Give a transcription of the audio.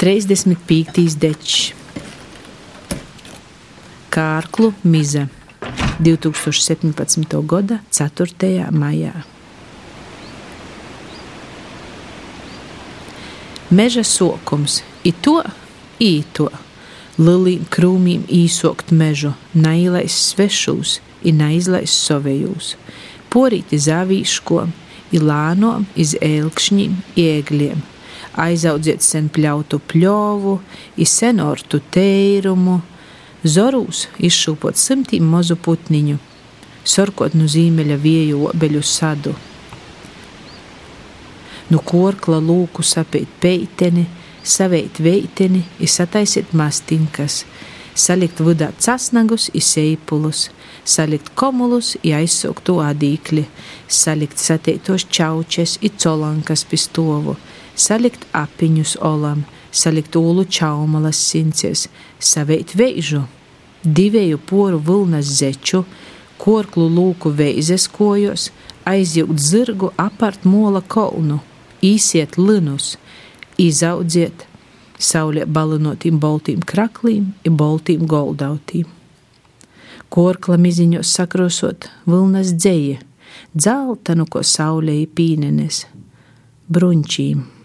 35. dečs, Kārklu Miza 2017. gada 4. maijā. Meža sokums, it to, īto, lilīm krūmīm īsokt mežu, nailais svešūs, i naizlais savējūs, porīti zavīško, i lānom, iz ēlkšņiem, ēgļiem, aizaudziet sen pļautu pļovu, i senortu teirumu, zorūs izšūpot simtīm mazu putniņu, sorkot no zīmeļa vieju obeļu sadu. Nu korkla lūku sapīt peiteni, saveit veiteni, izsataisiet mastinkas, salikt vudā casnagus, izseipulus, salikt komulus, aizsūktu adīkli, salikt sateitos čaučes, icolankas pistovu, salikt apiņus olam, salikt ūlu čaumalas sincies, saveit veižu, divēju poru vilnas zeču, korklu lūku veizes kojos, aizjūt zirgu apart mola kolnu, īsiet linus, izaudziet, saulē balinotīm baltīm kraklīm, ir baltīm goldautīm. Korkla miziņos sakrosot vilnas dzēja, dzeltanu, ko saulē pīnenes, bruņķīm.